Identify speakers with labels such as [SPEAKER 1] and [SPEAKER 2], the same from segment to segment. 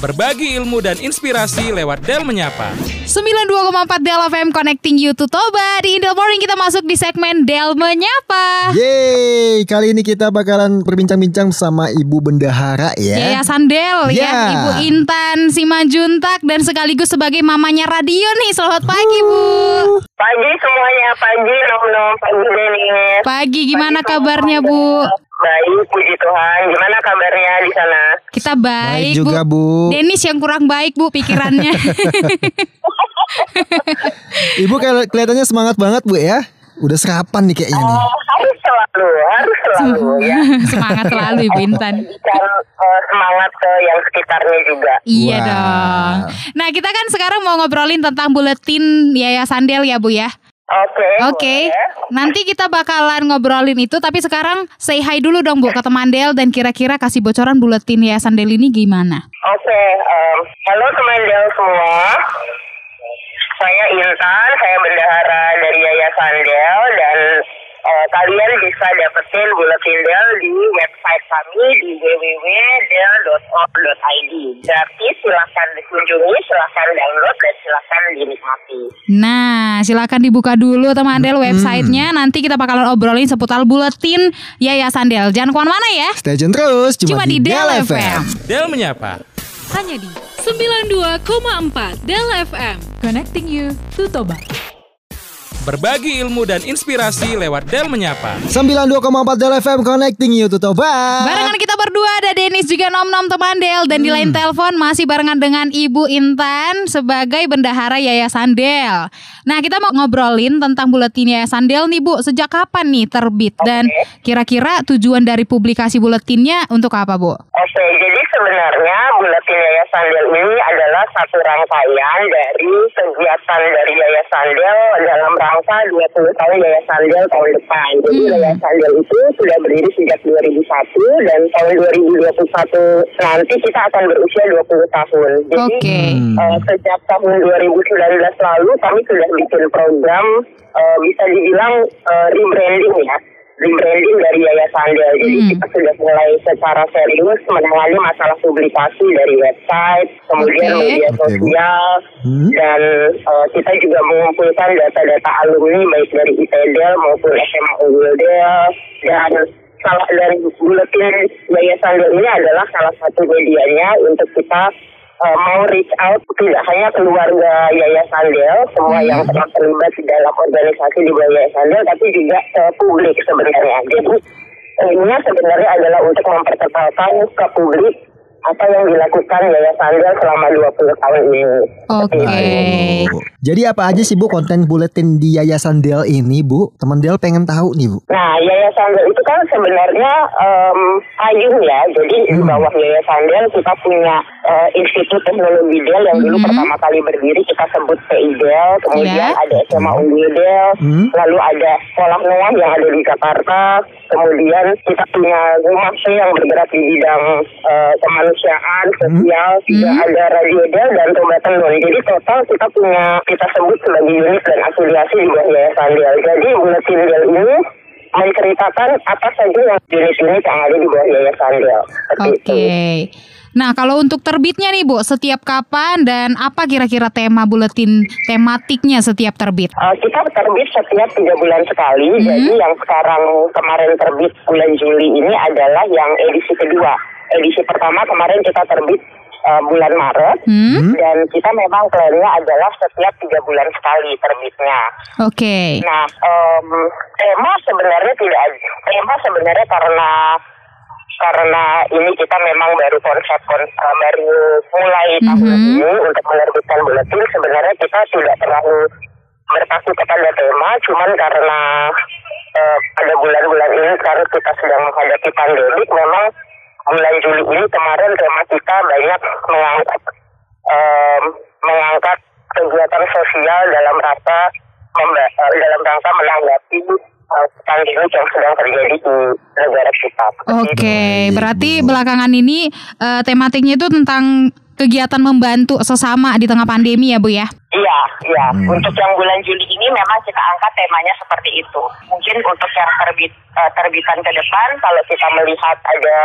[SPEAKER 1] Berbagi ilmu dan inspirasi lewat Del Menyapa.
[SPEAKER 2] 92,4 Del FM Connecting You to Toba. Di Indel Morning kita masuk di segmen Del Menyapa.
[SPEAKER 3] Yeay, kali ini kita bakalan berbincang-bincang sama Ibu Bendahara ya.
[SPEAKER 2] Yayasan Del ya,
[SPEAKER 3] Ya.
[SPEAKER 2] Ibu Intan Simanjuntak dan sekaligus sebagai mamanya radio nih. Selamat pagi Bu.
[SPEAKER 4] Pagi semuanya, pagi nom-nom, pagi Denis.
[SPEAKER 2] Pagi gimana kabarnya Bu?
[SPEAKER 4] Baik, puji Tuhan. Gimana kabarnya di sana?
[SPEAKER 2] Kita baik,
[SPEAKER 3] Baik juga Bu.
[SPEAKER 2] Denis yang kurang baik Bu pikirannya.
[SPEAKER 3] Ibu kayak kelihatannya semangat banget Bu ya. Udah serapan nih kayaknya nih.
[SPEAKER 4] Oh, harus selalu, harus selalu ya.
[SPEAKER 2] Semangat selalu Ibu Intan.
[SPEAKER 4] Eh, semangat ke yang sekitarnya juga.
[SPEAKER 2] Iya
[SPEAKER 3] Wah.
[SPEAKER 2] dong. Nah kita kan sekarang mau ngobrolin tentang buletin Yayasan Del ya Bu ya.
[SPEAKER 4] Oke.
[SPEAKER 2] Oke,
[SPEAKER 4] boleh.
[SPEAKER 2] nanti kita bakalan ngobrolin itu. Tapi sekarang say hi dulu dong Bu ke teman Del dan kira-kira kasih bocoran buletin Yayasan Del ini gimana?
[SPEAKER 4] Oke, em, halo teman Del semua. Saya Intan, saya bendahara dari Yayasan Del dan eh, kalian bisa dapetin buletin Del di website kami di www.del.org.id. Gratis, silahkan dikunjungi, silahkan download dan silahkan dinikmati.
[SPEAKER 2] Nah, silakan dibuka dulu teman Del websitenya. Nanti kita bakalan obrolin seputar buletin Yayasan Del. Jangan ke mana-mana ya.
[SPEAKER 3] Stay tune terus
[SPEAKER 2] Cuma, di Del FM.
[SPEAKER 1] Del Menyapa.
[SPEAKER 5] Hanya di 92,4 Del FM. Connecting you to Toba.
[SPEAKER 1] Berbagi ilmu dan inspirasi lewat Del Menyapa.
[SPEAKER 3] 92,4 Del FM Connecting You to Toba.
[SPEAKER 2] Barengan kita berdua ada Denis juga Nom Nom teman Del dan di
[SPEAKER 3] Hmm.
[SPEAKER 2] lain telepon masih barengan dengan Ibu Intan sebagai bendahara Yayasan Del. Nah kita mau ngobrolin tentang buletin Yayasan Del nih Bu. Sejak kapan nih terbit dan kira-kira tujuan dari publikasi buletinnya untuk apa Bu?
[SPEAKER 4] Oke, jadi sebenarnya buletin Yayasan Del ini adalah satu rangkaian dari kegiatan dari Yayasan Del dalam rangka 20 tahun Yayasan Del tahun depan. Jadi
[SPEAKER 2] Hmm.
[SPEAKER 4] Yayasan Del itu sudah berdiri sejak 2001 dan tahun 2021 nanti kita akan berusia 20 tahun. Jadi
[SPEAKER 2] Oke.
[SPEAKER 4] eh, sejak tahun 2019 lalu kami sudah bikin program eh, bisa dibilang eh, rebranding ya rebranding dari Yayasan Del. Jadi
[SPEAKER 2] Hmm.
[SPEAKER 4] kita sudah mulai secara serius menangani masalah publikasi dari website, kemudian
[SPEAKER 2] Oke.
[SPEAKER 4] media sosial,
[SPEAKER 3] Hmm.
[SPEAKER 4] dan eh, kita juga mengumpulkan data-data alumni baik dari ITDEL maupun SMA Unggul Del dan salah dan buletin Yayasan Del ini adalah salah satu medianya untuk kita eh, mau reach out tidak hanya keluarga Yayasan Del, semua yang pernah terlibat di dalam organisasi di bawah Yayasan Del, tapi juga ke publik sebenarnya. Jadi ini sebenarnya adalah untuk memperkenalkan ke publik apa yang dilakukan Yayasan Del selama 20 tahun ini.
[SPEAKER 2] Oke.
[SPEAKER 3] Bu. Jadi apa aja sih Bu konten buletin di Yayasan Del ini Bu? Teman Del pengen tahu nih Bu.
[SPEAKER 4] Nah, Yayasan Del itu kan sebenarnya em, payung ya. Jadi di bawah Yayasan Del kita punya eh, Institut Teknologi Del yang dulu
[SPEAKER 2] Mhm.
[SPEAKER 4] pertama kali berdiri kita sebut PI Del. Kemudian
[SPEAKER 2] Iya.
[SPEAKER 4] ada SMA Unggul Del.
[SPEAKER 3] Hmm.
[SPEAKER 4] Lalu ada Sekolah Noah yang ada di Jakarta. Kemudian kita punya Rumah P yang bergerak di bidang eh, kemanusiaan, sosial. Juga
[SPEAKER 2] Hmm.
[SPEAKER 4] ada Radio Del dan Toba Tenun. Jadi total kita punya kita sebut sebagai unit dan afiliasi bawah Yayasan Del. Jadi buletin Del ini menceritakan apa saja yang unit-unit yang ada di bawah Yayasan Del. Seperti
[SPEAKER 2] Oke.
[SPEAKER 4] itu.
[SPEAKER 2] Nah, kalau untuk terbitnya nih, Bu, setiap kapan dan apa kira-kira tema buletin tematiknya setiap terbit?
[SPEAKER 4] Uh, kita terbit setiap tiga bulan sekali. Jadi yang sekarang kemarin terbit bulan Juli ini adalah yang edisi kedua. Edisi pertama kemarin kita terbit uh, bulan Maret.
[SPEAKER 2] Hmm?
[SPEAKER 4] Dan kita memang plannya adalah setiap tiga bulan sekali terbitnya.
[SPEAKER 2] Oke.
[SPEAKER 4] Nah, em, tema sebenarnya tidak ada. Tema sebenarnya karena karena ini kita memang baru konsep kon- eh, baru mulai tahun
[SPEAKER 2] Mhm.
[SPEAKER 4] ini untuk menerbitkan buletin. Sebenarnya kita tidak terlalu berpaku kepada tema, cuman karena eh, pada bulan-bulan ini karena kita sedang menghadapi pandemi, memang bulan Juli ini kemarin tema kita banyak mengangkat em, mengangkat kegiatan sosial dalam rangka memba- eh, dalam rangka menanggapi eh, pandemi yang sedang terjadi di negara kita. Seperti itu.
[SPEAKER 2] Oke, berarti belakangan ini eh, tematiknya itu tentang kegiatan membantu sesama di tengah pandemi ya, Bu ya?
[SPEAKER 4] Iya, iya.
[SPEAKER 3] Hmm.
[SPEAKER 4] Untuk yang bulan Juli ini memang kita angkat temanya seperti itu. Mungkin untuk yang terbit eh, terbitan ke depan, kalau kita melihat ada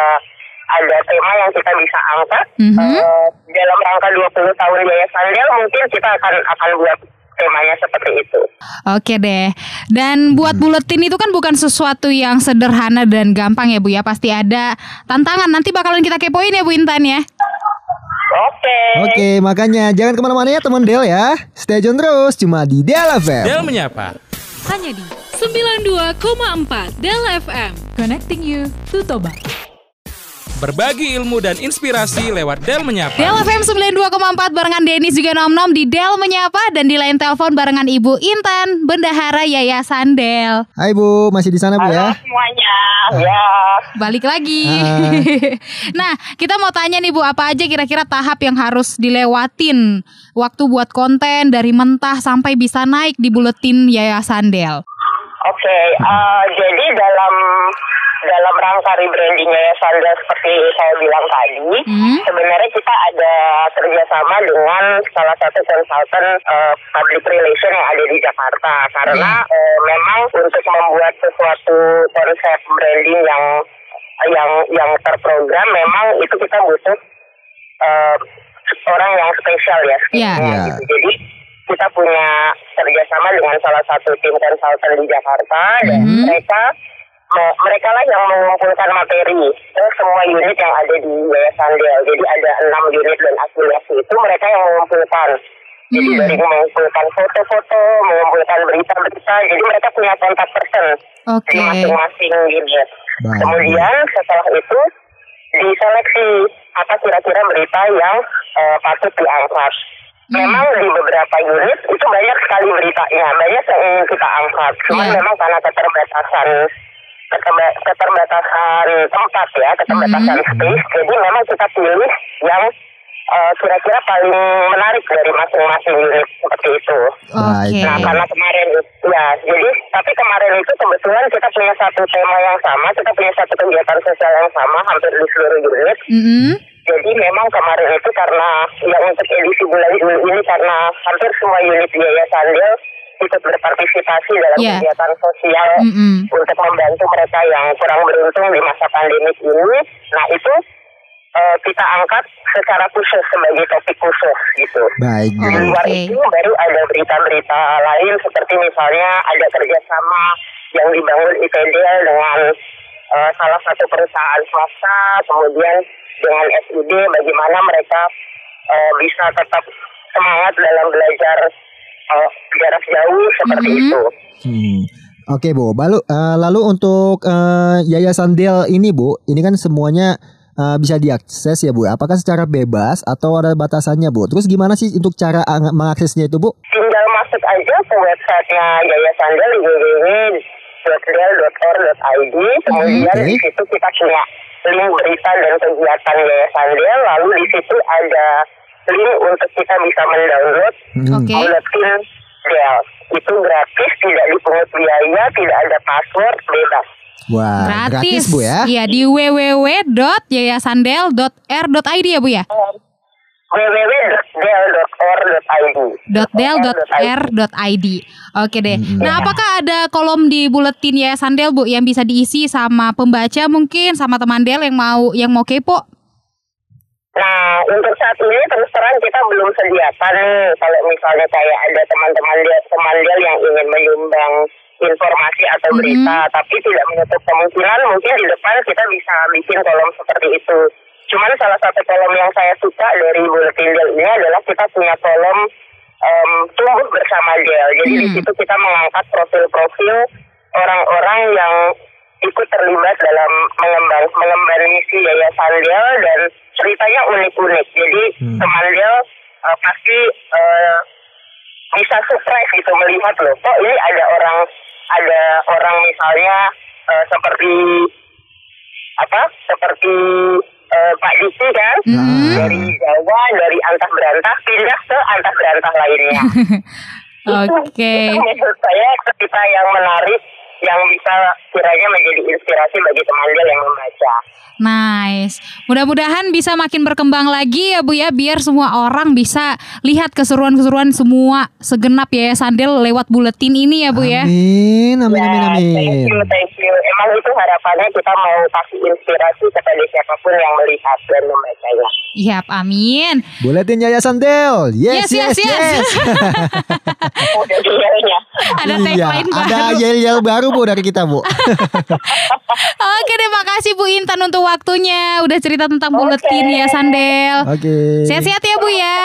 [SPEAKER 4] ada tema yang kita bisa angkat
[SPEAKER 2] Mhm.
[SPEAKER 4] eh, dalam rangka 20 tahun Yayasan Del mungkin kita akan akan buat temanya seperti itu.
[SPEAKER 2] Oke deh. Dan buat buletin itu kan bukan sesuatu yang sederhana dan gampang ya Bu ya. Pasti ada tantangan. Nanti bakalan kita kepoin ya Bu Intan ya.
[SPEAKER 4] Oke.
[SPEAKER 3] Oke, makanya jangan ke mana-mana ya teman Del ya. Stay tune terus cuma di Del FM.
[SPEAKER 1] Del menyapa.
[SPEAKER 5] Hanya di 92,4 Del FM. Connecting you to Toba.
[SPEAKER 1] Berbagi ilmu dan inspirasi lewat Del menyapa.
[SPEAKER 2] Del FM 92,4 barengan Denis juga Nom Nom di Del Menyapa dan di lain telepon barengan Ibu Intan, Bendahara Yayasan Del.
[SPEAKER 3] Hai Bu, masih di sana Bu
[SPEAKER 4] Halo
[SPEAKER 3] ya?
[SPEAKER 4] semuanya. Ya.
[SPEAKER 2] Balik lagi.
[SPEAKER 3] Ah.
[SPEAKER 2] nah, kita mau tanya nih Bu, apa aja kira-kira tahap yang harus dilewatin waktu buat konten dari mentah sampai bisa naik di buletin Yayasan Del?
[SPEAKER 4] Oke, eh, jadi dalam dalam rangka rebranding Yayasan Del seperti saya bilang tadi,
[SPEAKER 2] Hmm.
[SPEAKER 4] sebenarnya kita ada kerjasama dengan salah satu konsultan eh, public relation yang ada di Jakarta karena eh, memang untuk membuat sesuatu konsep branding yang yang yang terprogram memang itu kita butuh eh, orang yang spesial ya.
[SPEAKER 2] Iya.
[SPEAKER 4] skillnya
[SPEAKER 3] Iya.
[SPEAKER 4] gitu. Jadi kita punya kerjasama dengan salah satu tim konsultan di Jakarta dan
[SPEAKER 2] Mhm.
[SPEAKER 4] mereka me- mereka lah yang mengumpulkan materi ke semua unit yang ada di Yayasan Del. Jadi ada enam unit dan afiliasi itu mereka yang mengumpulkan. Jadi
[SPEAKER 2] Hmm.
[SPEAKER 4] dari mengumpulkan foto-foto, mengumpulkan berita-berita, jadi mereka punya kontak person
[SPEAKER 2] Oke.
[SPEAKER 4] di masing-masing unit.
[SPEAKER 3] Baik.
[SPEAKER 4] Kemudian setelah itu diseleksi apa kira-kira berita yang eh, patut diangkat.
[SPEAKER 2] Hmm.
[SPEAKER 4] Memang di beberapa unit itu banyak sekali beritanya, banyak yang ingin kita angkat. Cuman
[SPEAKER 2] Iya.
[SPEAKER 4] memang karena keterbatasan keterba- keterbatasan tempat ya, keterbatasan
[SPEAKER 2] Mhm.
[SPEAKER 4] space, jadi memang kita pilih yang eh, kira-kira paling menarik dari masing-masing unit seperti itu.
[SPEAKER 2] Oke.
[SPEAKER 4] Nah karena kemarin ya jadi tapi kemarin itu kebetulan kita punya satu tema yang sama, kita punya satu kegiatan sosial yang sama hampir di seluruh unit.
[SPEAKER 2] Mm-mm.
[SPEAKER 4] Jadi memang kemarin itu karena yang untuk edisi bulan ini karena hampir semua unit Yayasan Del ikut berpartisipasi dalam
[SPEAKER 2] Iya.
[SPEAKER 4] kegiatan sosial
[SPEAKER 2] Mm-mm.
[SPEAKER 4] untuk membantu mereka yang kurang beruntung di masa pandemik ini. Nah itu eh, kita angkat secara khusus sebagai topik khusus gitu.
[SPEAKER 3] Baik.
[SPEAKER 4] Di luar itu baru ada berita-berita lain seperti misalnya ada kerjasama yang dibangun ITDL dengan eh, salah satu perusahaan swasta, kemudian dengan SUD bagaimana mereka eh, bisa tetap semangat dalam belajar eh, jarak jauh seperti
[SPEAKER 2] Mhm.
[SPEAKER 4] itu.
[SPEAKER 3] Hmm. Oke Bu, lalu eh, lalu untuk eh, Yayasan Del ini Bu, ini kan semuanya eh, bisa diakses ya Bu. Apakah secara bebas atau ada batasannya Bu? Terus gimana sih untuk cara mengaksesnya itu Bu?
[SPEAKER 4] Tinggal masuk aja ke websitenya Yayasan Del di www.del.or.id. Kemudian
[SPEAKER 3] Oke.
[SPEAKER 4] di situ kita punya link berita dan kegiatan Yayasan Del. Lalu di situ ada link untuk kita bisa mendownload
[SPEAKER 3] Hmm.
[SPEAKER 2] Oke.
[SPEAKER 4] buletin Del. Itu gratis, tidak dipungut biaya, tidak ada password, bebas.
[SPEAKER 3] Wah, gratis. Bu ya.
[SPEAKER 2] Iya di www.yayasandel.r.id ya Bu ya.
[SPEAKER 4] www.del.or.id
[SPEAKER 2] .del.r.id. Oke deh. Nah, apakah ada kolom di buletin Yayasan Del Bu yang bisa diisi sama pembaca mungkin sama teman Del yang mau yang mau kepo?
[SPEAKER 4] Nah, untuk saat ini terus terang kita belum sediakan kalau misalnya kayak ada teman-teman dia teman dia yang ingin menyumbang informasi atau
[SPEAKER 2] Mhm.
[SPEAKER 4] berita, tapi tidak menutup kemungkinan mungkin di depan kita bisa bikin kolom seperti itu. Cuman salah satu kolom yang saya suka dari Bulletin Del ini adalah kita punya kolom em, tumbuh bersama Del. Jadi di
[SPEAKER 2] Hmm.
[SPEAKER 4] situ kita mengangkat profil-profil orang-orang yang ikut terlibat dalam mengembang mengemban misi Yayasan Del dan ceritanya unik-unik. Jadi
[SPEAKER 3] Hmm.
[SPEAKER 4] teman Del eh, pasti eh, bisa surprise gitu melihat loh, kok ini ada orang ada orang misalnya eh, seperti apa? Seperti eh, Pak Diki kan
[SPEAKER 2] Hmm.
[SPEAKER 4] dari Jawa dari antah berantah pindah ke antah berantah lainnya.
[SPEAKER 2] Oke.
[SPEAKER 4] Itu menurut saya cerita yang menarik yang bisa kiranya menjadi inspirasi bagi teman dia yang membaca.
[SPEAKER 2] Nice. Mudah-mudahan bisa makin berkembang lagi ya Bu ya biar semua orang bisa lihat keseruan-keseruan semua segenap Yayasan Del lewat buletin ini ya Bu ya.
[SPEAKER 3] Amin, amin, amin,
[SPEAKER 4] Ya, Thank
[SPEAKER 3] amin.
[SPEAKER 4] you, thank you. memang itu harapannya kita mau kasih inspirasi kepada siapa pun yang melihat dan membacanya.
[SPEAKER 2] Yap, amin.
[SPEAKER 3] Buletin Yayasan Del. Yes, yes,
[SPEAKER 2] Yes, yes,
[SPEAKER 3] yes.
[SPEAKER 4] Udah.
[SPEAKER 2] Ada
[SPEAKER 3] iya,
[SPEAKER 2] tagline
[SPEAKER 3] ada
[SPEAKER 2] baru.
[SPEAKER 3] yel-yel baru Bu dari kita, Bu.
[SPEAKER 2] Oke, terima kasih Bu Intan untuk waktunya. Udah cerita tentang buletin ya Sandel.
[SPEAKER 3] Oke.
[SPEAKER 2] Sehat-sehat ya Bu ya.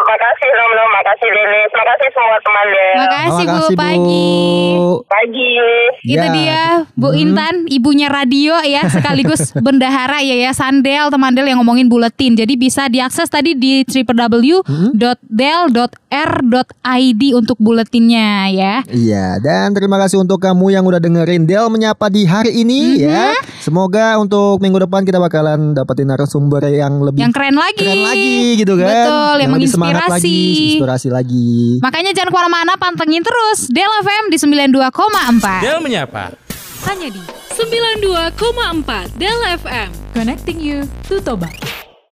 [SPEAKER 4] Makasih Nom Nom, makasih Denis, makasih semua teman Del.
[SPEAKER 2] Makasih Bu,
[SPEAKER 3] Makasih, Bu.
[SPEAKER 2] pagi.
[SPEAKER 4] Pagi.
[SPEAKER 2] Itu
[SPEAKER 3] Ya.
[SPEAKER 2] dia Bu
[SPEAKER 3] Hmm.
[SPEAKER 2] Intan, ibunya radio ya, sekaligus bendahara Yayasan Del, teman Del yang ngomongin buletin. Jadi bisa diakses tadi di www.del.r.id untuk buletinnya ya.
[SPEAKER 3] Iya, dan terima kasih untuk kamu yang udah dengerin Del menyapa di hari ini ya. Semoga untuk minggu depan kita bakalan dapetin narasumber yang lebih
[SPEAKER 2] Yang keren lagi.
[SPEAKER 3] keren lagi gitu kan.
[SPEAKER 2] Betul, yang,
[SPEAKER 3] lebih semangat
[SPEAKER 2] menginspirasi.
[SPEAKER 3] lagi, inspirasi lagi.
[SPEAKER 2] Makanya jangan ke mana-mana, pantengin terus Del FM di 92,4.
[SPEAKER 1] Del menyapa.
[SPEAKER 5] Hanya di 92,4 Del FM. Connecting you to Toba.